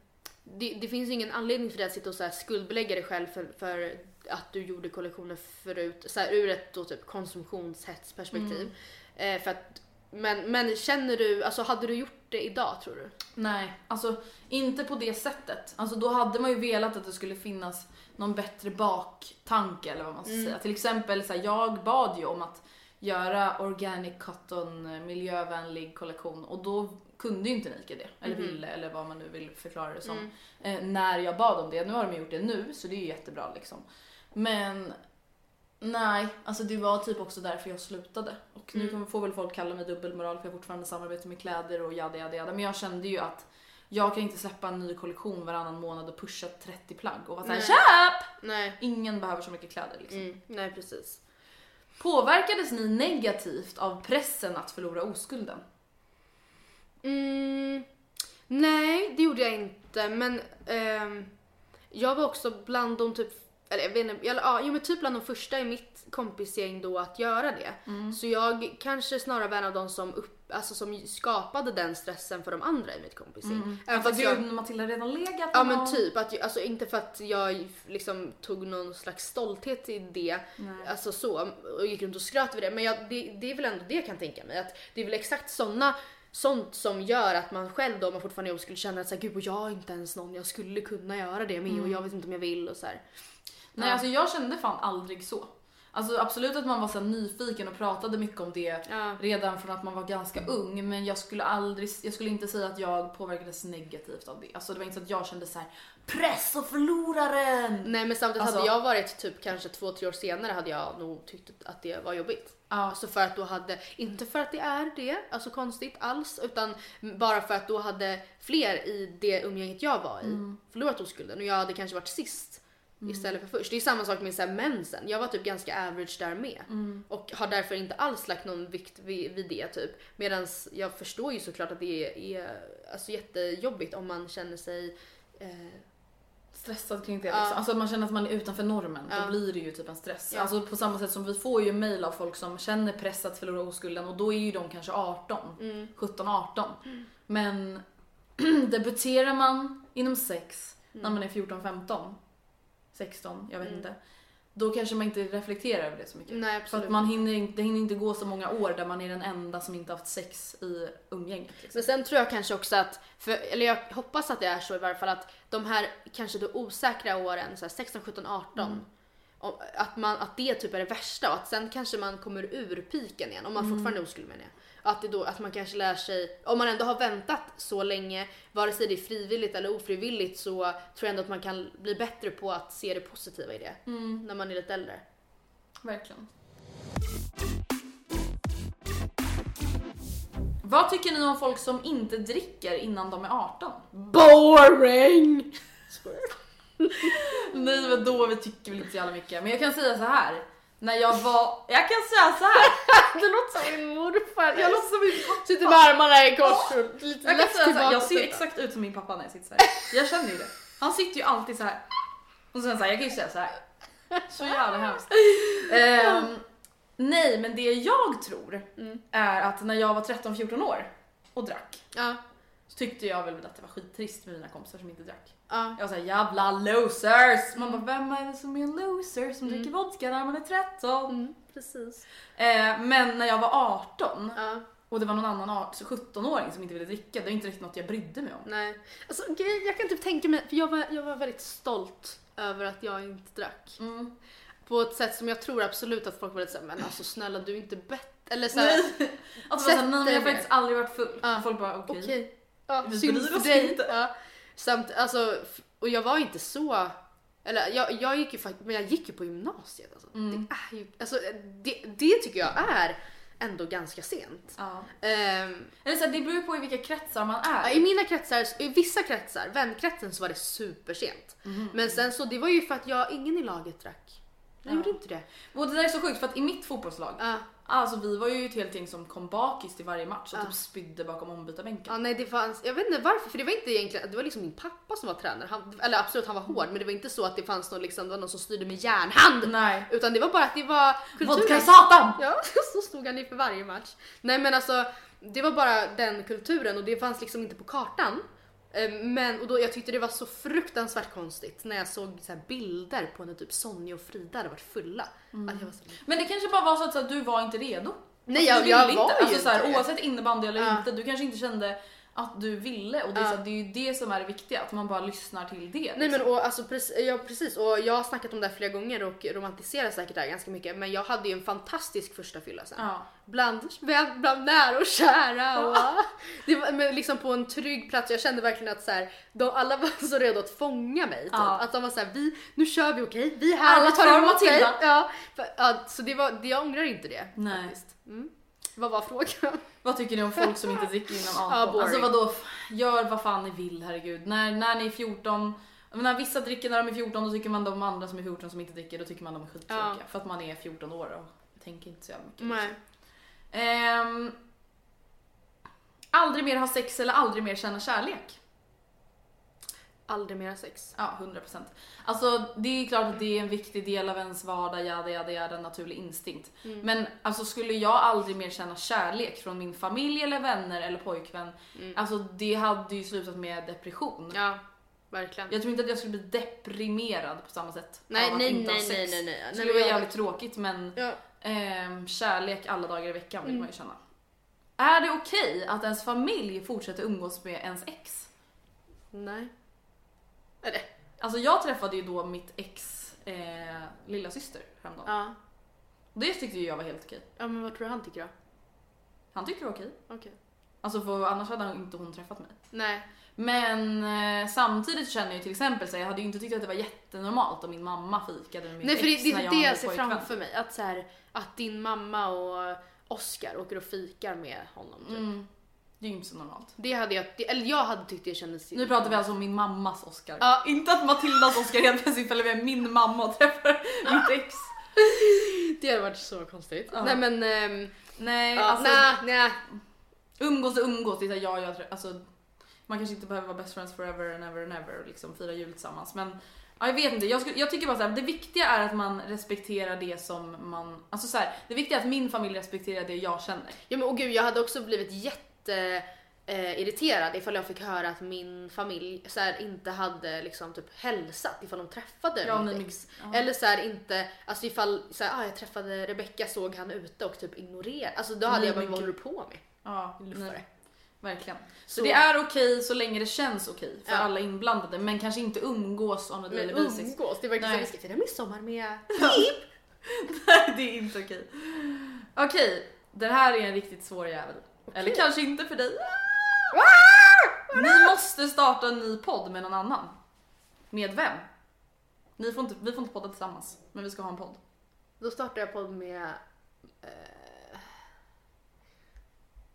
det, det finns ingen anledning för dig att sitta och så här skuldbelägga dig själv för, för att du gjorde kollektioner förut, så här, ur ett då typ konsumtionshetsperspektiv. Eh, för att, men, men känner du, alltså hade du gjort det idag tror du? Nej, alltså inte på det sättet. Alltså då hade man ju velat att det skulle finnas någon bättre baktanke eller vad man ska Mm. säga. Till exempel så här, jag bad ju om att göra organic cotton miljövänlig kollektion och då kunde ju inte Nike det. Eller Mhm. ville eller vad man nu vill förklara det som. Mm. Eh, när jag bad om det. Nu har de gjort det nu så det är ju jättebra liksom. Men nej, alltså det var typ också därför jag slutade. Och nu Mm. kommer- får väl folk kalla mig dubbelmoral för jag fortfarande samarbetar med kläder och jada jada jada. Men jag kände ju att jag kan inte släppa en ny kollektion varannan månad och pusha 30 plagg och vara såhär köp! Nej. Ingen behöver så mycket kläder liksom. Mm, nej precis. Påverkades ni negativt av pressen att förlora oskulden? Mm, nej, det gjorde jag inte. Men ehm, jag var också bland de typ, eller jag vet inte, eller, ja, jo, men typ bland de första i mitt kompisgäng då att göra det. Så jag kanske snarare var en av de som, upp, alltså, som skapade den stressen för de andra i mitt kompisgäng. Även Alltså gud, jag, Matilda redan legat Ja men någon. typ, att, alltså inte för att jag liksom tog någon slags stolthet i det, alltså så, och gick runt och skröt över det, men jag, det, det är väl ändå det jag kan tänka mig, att det är väl exakt såna sånt som gör att man själv då, om man fortfarande är ung, skulle känna att så här, gud och jag är inte ens någon jag skulle kunna göra det med och jag vet inte om jag vill och så här. Nej alltså jag kände fan aldrig så. Alltså absolut att man var så nyfiken och pratade mycket om det Ja. redan från att man var ganska ung men jag skulle aldrig, jag skulle inte säga att jag påverkades negativt av det. Alltså det var inte så att jag kände så här press och förloraren! Nej men samtidigt Alltså- hade jag varit typ kanske två, tre år senare hade jag nog tyckt att det var jobbigt. Ja. Alltså för att då hade, inte för att det är det, alltså konstigt alls, utan bara för att då hade fler i det umgänget jag var i Mm. förlorat oskulden och jag hade kanske varit sist istället för först. Det är samma sak med så här mensen. Jag var typ ganska average där med Mm. och har därför inte alls lagt någon vikt vid, vid det typ. Medan jag förstår ju såklart att det är, är alltså jättejobbigt om man känner sig eh, stressad kring det. Liksom. Alltså att man känner att man är utanför normen. Ja. Då blir det ju typ en stress. Ja. Alltså på samma sätt som vi får ju mail av folk som känner press att förlora oskulden och då är ju de kanske 18, Mm. 17, 18. Men debuterar man inom sex Mm. när man är 14, 15, 16, jag vet inte. Då kanske man inte reflekterar över det så mycket. Nej, För absolut att man hinner, det hinner inte gå så många år där man är den enda som inte haft sex i umgänget. Liksom. Men sen tror jag kanske också att, för, eller jag hoppas att det är så i varje fall att de här kanske då osäkra åren, så här 16, 17, 18, om, att, man, att det typ är det värsta och att sen kanske man kommer ur piken igen om man fortfarande är oskuld menar jag. Att, det då, att man kanske lär sig, om man ändå har väntat så länge, vare sig det är frivilligt eller ofrivilligt så tror jag ändå att man kan bli bättre på att se det positiva i det när man är lite äldre. Verkligen. Vad tycker ni om folk som inte dricker innan de är 18? Boring! Nej men då vi tycker väl inte så jävla mycket. Men jag kan säga så här. När jag var... Jag kan säga så här. Det låter som min morfar. Jag låter som min pappa. Sitter med armarna i kors och lite Jag kan säga så här. Jag ser exakt ut som min pappa när jag sitter så här. Jag känner ju det. Han sitter ju alltid så här. Och sen så här, jag kan ju säga så här. Så jävla hemskt. Ehm, nej men det jag tror är att när jag var 13-14 år och drack Ja, så tyckte jag väl att det var skittrist med mina kompisar som inte drack. ja. Jag var såhär jävla losers! Man bara vem är det som är en loser som dricker vodka när man är 13? Mm, precis. Eh, men när jag var 18 Ja, och det var någon annan art- 17-åring som inte ville dricka, det var inte riktigt något jag brydde mig om. nej. Alltså grej, jag kan typ tänka mig, för jag var, jag var väldigt stolt över att jag inte drack. Mm. På ett sätt som jag tror absolut att folk var lite såhär, men alltså snälla du är inte bättre. Eller såhär, Att det var såhär, nej men jag har faktiskt aldrig varit full. Ja. Folk bara okej. okej. Ja, Vi synd för oss dig. inte. Ja. Samt, alltså, och jag var inte så, eller jag, jag gick ju men jag gick ju på gymnasiet alltså. Mm. Det är ju, alltså det, det tycker jag är ändå ganska sent. Ja. Ehm, Eller så här, det beror på i vilka kretsar man är. Ja, I mina kretsar, i vissa kretsar, vänkretsen så var det supersent. Mhm. Men sen så, det var ju för att jag, ingen i laget drack. Jag gjorde inte det. Och det där är så sjukt för att i mitt fotbollslag, Ja. Alltså vi var ju ett helt gäng som kom bakis till varje match och Ja. typ spydde bakom ombytarbänken. Ja, nej det fanns, jag vet inte varför, för det var inte egentligen, det var liksom min pappa som var tränare. Han, eller absolut han var hård, men det var inte så att det fanns någon, liksom, det var någon som styrde med järnhand. Nej. Utan det var bara att det var Vodka satan! Ja, så stod han inför varje match. Nej men alltså, det var bara den kulturen och det fanns liksom inte på kartan. Eh, Men och då, jag tyckte det var så fruktansvärt konstigt när jag såg så bilder på när typ Sonja och Frida hade varit fulla. Att jag var så, Men det kanske bara var så att så här, du var inte redo. Nej, Alltså, jag- jag var inte. ju alltså, så här, inte. Oavsett innebandy eller Ja. inte, du kanske inte kände att du ville och det är, Ja. så det är ju det som är det viktiga, att man bara lyssnar till det. Nej liksom. men och, alltså, precis, ja, precis och jag har snackat om det här flera gånger och romantiserar säkert det här ganska mycket men jag hade ju en fantastisk första fylla sen. Ja. Bland, bland, nära och kära och det var men liksom på en trygg plats. Jag kände verkligen att så här, de, alla var så redo att fånga mig. Typ. Ja. Att de var så här, vi, nu kör vi okej, vi är här, Alla tar emot dig. Ja, för, ja, så det var, det, jag ångrar inte det. Nej. Faktiskt. Mm. Vad var frågan? Vad tycker ni om folk som inte dricker innan 18? Ja, boring. alltså vadå, gör vad fan ni vill herregud. När, när ni är 14, jag menar, vissa dricker när de är 14 då tycker man de andra som är 14 som inte dricker då tycker man de är skittråkiga. Ja. För att man är 14 år och tänker inte så jävla mycket. Nej. Ehm, aldrig mer ha sex eller aldrig mer känna kärlek? Aldrig mera sex. Ja, 100%. Alltså det är klart att det är en viktig del av ens vardag, jada jada jada, naturlig instinkt. Men alltså skulle jag aldrig mer känna kärlek från min familj eller vänner eller pojkvän, alltså det hade ju slutat med depression. Ja, verkligen. Jag tror inte att jag skulle bli deprimerad på samma sätt. Nej, av att nej, ha nej, sex. nej, nej, nej. Det skulle vara jävligt tråkigt men Ja. ehm, kärlek alla dagar i veckan vill man ju känna. Är det okej att ens familj fortsätter umgås med ens ex? Nej. Det? Alltså jag träffade ju då mitt ex eh, lilla syster häromdagen. Ja. Det tyckte ju jag var helt okej. Ja men vad tror du han tycker då? Han tyckte det var okej. Okej. Alltså för annars hade han inte hon träffat mig. Nej. Men eh, samtidigt känner jag ju till exempel så jag hade ju inte tyckt att det var jättenormalt om min mamma fikade med mitt Nej för det, ex det när är jag det hade jag ser pojkvän. framför mig. Att, så här, att din mamma och Oscar åker och fikar med honom. Typ. Mm. Det är ju inte så normalt. Det hade jag, det, eller jag hade tyckt det kändes... Nu pratar vi alltså om min mammas Oscar. Ja. Inte att Matildas Oscar helt plötsligt följer med min mamma och träffar mitt ex. Det hade varit så konstigt. Ja. Nej men... ehm, Nej, ja, alltså nej, nej. umgås och umgås. Det är så här, ja, jag, alltså, man kanske inte behöver vara best friends forever and ever and ever och liksom fira jul tillsammans. Men ja, jag vet inte, jag, skulle, jag tycker bara så här, det viktiga är att man respekterar det som man, alltså så här, det viktiga är att min familj respekterar det jag känner. Ja men och gud jag hade också blivit jätte eh, irriterad ifall jag fick höra att min familj så här, inte hade liksom typ hälsat ifall de träffade Ja, mitt ex. ja. Eller så här, inte, alltså ifall så här, ah, jag träffade Rebecca såg han ute och typ ignorerade. Alltså då hade Nej, jag bara vad håller du på med? Ja, Luffare. verkligen. Så, Så- det är okej så länge det känns okej för Ja. alla inblandade men kanske inte umgås on a daily basis. umgås, det Nej. så vi ska fira midsommar med Nej, det är inte okej. Okej, den här är en riktigt svår jävel. Eller kanske inte för dig. Ni måste starta en ny podd med någon annan. Med vem? Ni får inte, vi får inte podda tillsammans, men vi ska ha en podd. Då startar jag podd med... Eh,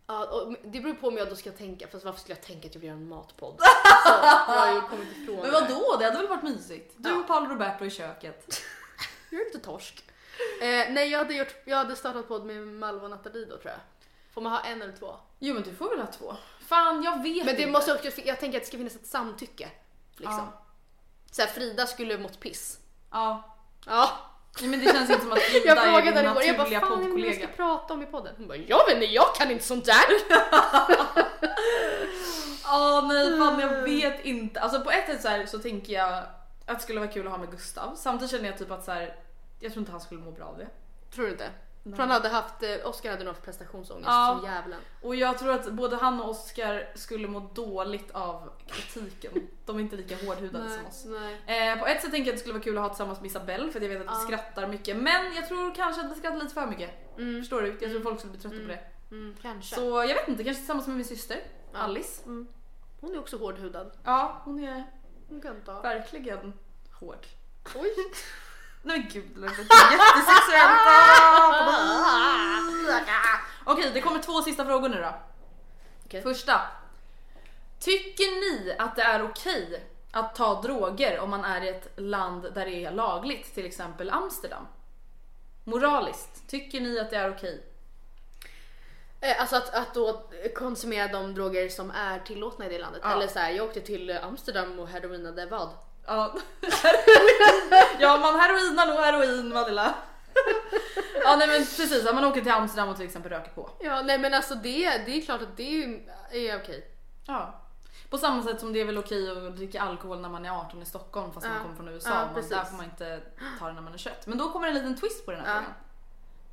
ja, det beror på om jag då ska tänka, fast varför skulle jag tänka att jag vill göra en matpodd? Så, jag har ju kommit ifrån Men vadå? Det hade väl varit mysigt? Du och Paolo Roberto i köket. Jag är inte torsk. Eh, nej, jag hade, gjort, jag hade startat podd med Malva och Nathalie då tror jag. Får man ha en eller två? Jo men du får väl ha två? Fan jag vet Men det inte. måste också, jag tänker att det ska finnas ett samtycke. Liksom. Ja. Så här, Frida skulle mått piss. Ja. Ja. Nej, men det känns inte som att Frida Jag är frågade din henne igår, jag bara naturliga fan vad jag ska poddkollega. prata om i podden. Hon bara jag vet inte, jag kan inte sånt där. Åh nej fan jag vet inte. Alltså på ett sätt så, här, så tänker jag att det skulle vara kul att ha med Gustav. Samtidigt känner jag typ att så här, jag tror inte han skulle må bra av det. Tror du inte? För han hade haft, eh, Oscar hade nog prestationsångest Ja. som djävulen. Och jag tror att både han och Oscar skulle må dåligt av kritiken. De är inte lika hårdhudade som oss. nej. Eh, på ett sätt tänker jag att det skulle vara kul att ha tillsammans med Isabelle för att jag vet att vi skrattar mycket. Men jag tror kanske att vi skrattar lite för mycket. Förstår du? Jag tror folk skulle bli trötta på det. Mm, kanske. Så jag vet inte, kanske tillsammans med min syster Alice. Hon är också hårdhudad. Ja, hon är Hon kan ta. verkligen hård. Oj. Nej men gud, det låter jättesexuellt. Okej, det kommer två sista frågor nu då. Okej. Första. Tycker ni att det är okej att ta droger om man är i ett land där det är lagligt, till exempel Amsterdam? Moraliskt, tycker ni att det är okej? Eh, Alltså att, att då konsumera de droger som är tillåtna i det landet. Ja. Eller så här, jag åkte till Amsterdam och heroinade vad? Ja, ja man heroinar nog heroin Madilla. ja nej men precis, om man åker till Amsterdam och till exempel röker på. Ja nej men alltså det, det är klart att det är, är okej. Ja. På samma sätt som det är väl okej att dricka alkohol när man är 18 i Stockholm fast man Ja. kommer från USA. Ja, man, precis. där får man inte ta det när man är kött. Men då kommer en liten twist på den här Ja. frågan.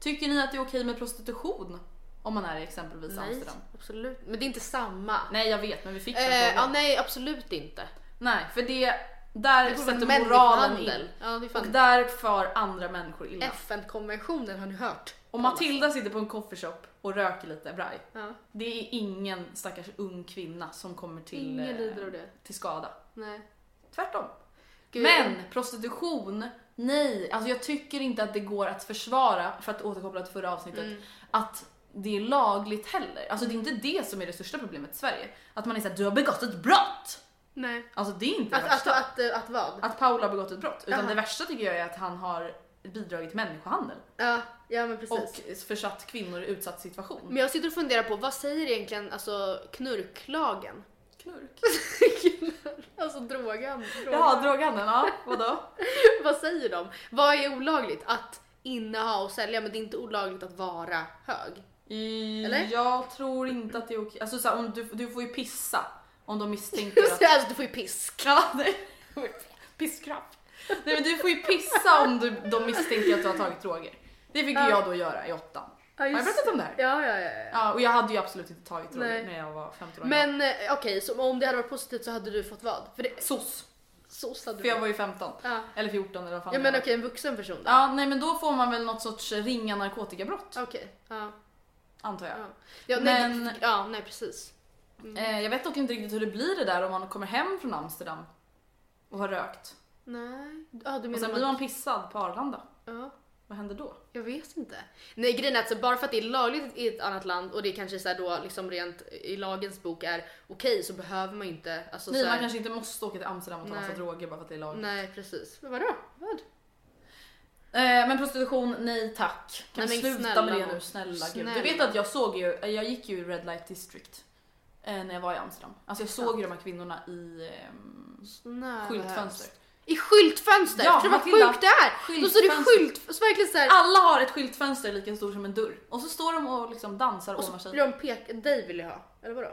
Tycker ni att det är okej med prostitution om man är i exempelvis Nej, Amsterdam? absolut. Men det är inte samma. Nej jag vet men vi fick den Eh, ja, frågan. nej absolut inte. Nej för det, där sätter moralen in. Ja, Och där far andra människor illa. FN-konventionen har ni hört? Och Matilda sitter på en coffeeshop och röker lite braj. Ja. Det är ingen stackars ung kvinna som kommer till, eh, till skada. Nej. Tvärtom. Gud, Men prostitution, nej. Alltså jag tycker inte att det går att försvara, för att återkoppla till förra avsnittet, Mm. att det är lagligt heller. Alltså det är inte det som är det största problemet i Sverige. Att man är såhär, du har begått ett brott! Nej. Alltså det är inte Att, det att, värsta. Att, att, att, att vad? att Paula har begått ett brott. Utan Jaha. det värsta tycker jag är att han har bidragit till människohandel. Ja, ja men precis. Och försatt kvinnor i utsatt situation. Men jag sitter och funderar på vad säger egentligen alltså knurklagen? Knurk. alltså drogan. Jaha, droghandeln, ja vadå? vad säger de? Vad är olagligt? Att inneha och sälja men det är inte olagligt att vara hög. I, Eller? Jag tror inte att det är okej. Alltså så här, om du, du får ju pissa om de misstänker att... alltså du får ju pisk. ja, nej. Pisskraft. Nej men du får ju pissa om du, de misstänker att du har tagit droger. Det fick Ja. jag då göra i åttan. Ja, Har jag berättat om det här? Ja, ja, ja. ja. Ja, och jag hade ju absolut inte tagit droger Nej. när jag var 15 år Men eh, okej, så om det hade varit positivt så hade du fått vad? För det, SOS. så hade För du jag var ju 15. Ja. Eller 14 eller vad fan Ja men okej, en vuxen person då? Ja, nej men då får man väl något sorts ringa narkotikabrott, Okej, ja. antar jag. Ja, ja nej, Men- ja, nej precis. Eh, jag vet dock inte riktigt hur det blir det där om man kommer hem från Amsterdam och har rökt. Nej, ja du Och sen menar blir man pissad på Arlanda. Ja, Vad händer då? jag vet inte. Nej grejen är att så bara för att det är lagligt i ett annat land och det kanske så här då liksom rent i lagens bok är okej så behöver man ju inte alltså Nej, här, man kanske inte måste åka till Amsterdam och ta Nej. massa droger bara för att det är lagligt. Nej precis. Men vadå? Vad? Eh, men prostitution, nej tack. Kan Nej, sluta snälla med det nu, snälla, gud. Snälla. Du vet att jag såg ju, eh, jag gick ju Red Light District när jag var i Amsterdam. Alltså jag såg ju de här kvinnorna i Nej, skyltfönster. I skyltfönster! Ja, Förstår du vad sjukt det är? Då står det skylt, så verkligen såhär, Alla har ett skyltfönster lika stort som en dörr. Och så står de och liksom dansar och och så sig. blir de pek, dig vill jag ha, eller vadå?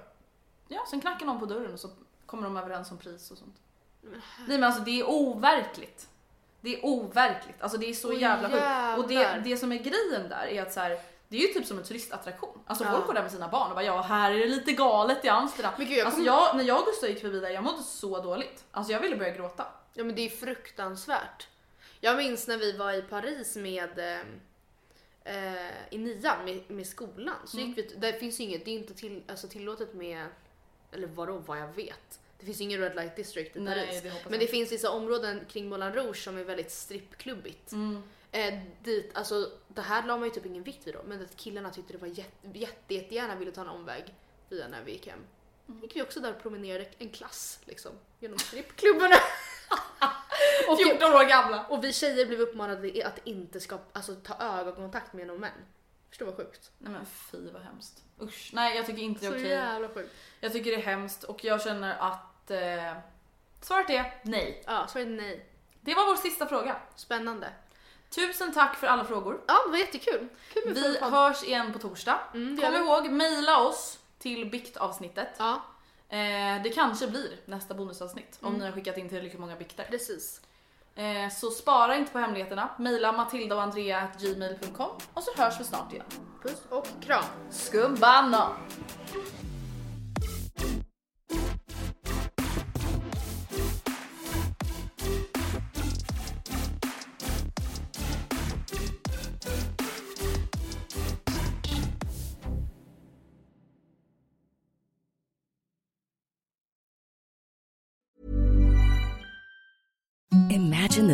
Ja, sen knackar någon på dörren och så kommer de överens om pris och sånt. Nej men alltså det är overkligt. Det är overkligt. Alltså det är så Åh, jävla sjukt. Och det, det som är grejen där är att så här, det är ju typ som en turistattraktion. Alltså Ja. folk går där med sina barn och bara ja här är det lite galet i Amsterdam. Men gud, jag alltså jag, när jag och Gustav gick förbi där jag mådde så dåligt. Alltså jag ville börja gråta. Ja men det är fruktansvärt. Jag minns när vi var i Paris med eh, eh, i nian med, med skolan så Mm. gick vi, det finns inget, det är inte till, alltså tillåtet med, eller vadå vad jag vet. Det finns ingen Red Light District i Nej, Paris. det hoppas men det finns vissa områden kring Moulin Rouge som är väldigt strippklubbigt. Mm. Eh, dit, alltså, det här la man ju typ ingen vikt vid då, men att killarna tyckte det var jätte, jätte, jättegärna ville ta en omväg via när vi gick hem. Mm. gick vi också där och promenerade en klass liksom genom strippklubbarna. och, 14 år gamla. och vi tjejer blev uppmanade att inte ska, alltså, ta ögonkontakt med någon män. Förstår vad sjukt? Nej men fy vad hemskt. Usch, nej jag tycker inte det är Så okej. jävla sjukt. Jag tycker det är hemskt och jag känner att eh, svaret är nej. Ja, så är nej. Det var vår sista fråga. Spännande. Tusen tack för alla frågor. Ja, det var jättekul. Kul med Vi hörs igen på torsdag. Mm, Kom ihåg, mejla oss till biktavsnittet. Ja, Eh, det kanske blir nästa bonusavsnitt Mm. om ni har skickat in tillräckligt många bikter. precis. Eh, så spara inte på hemligheterna. Mejla matilda och andrea gmail.com och så hörs vi snart igen. Puss och kram. Skumbanan!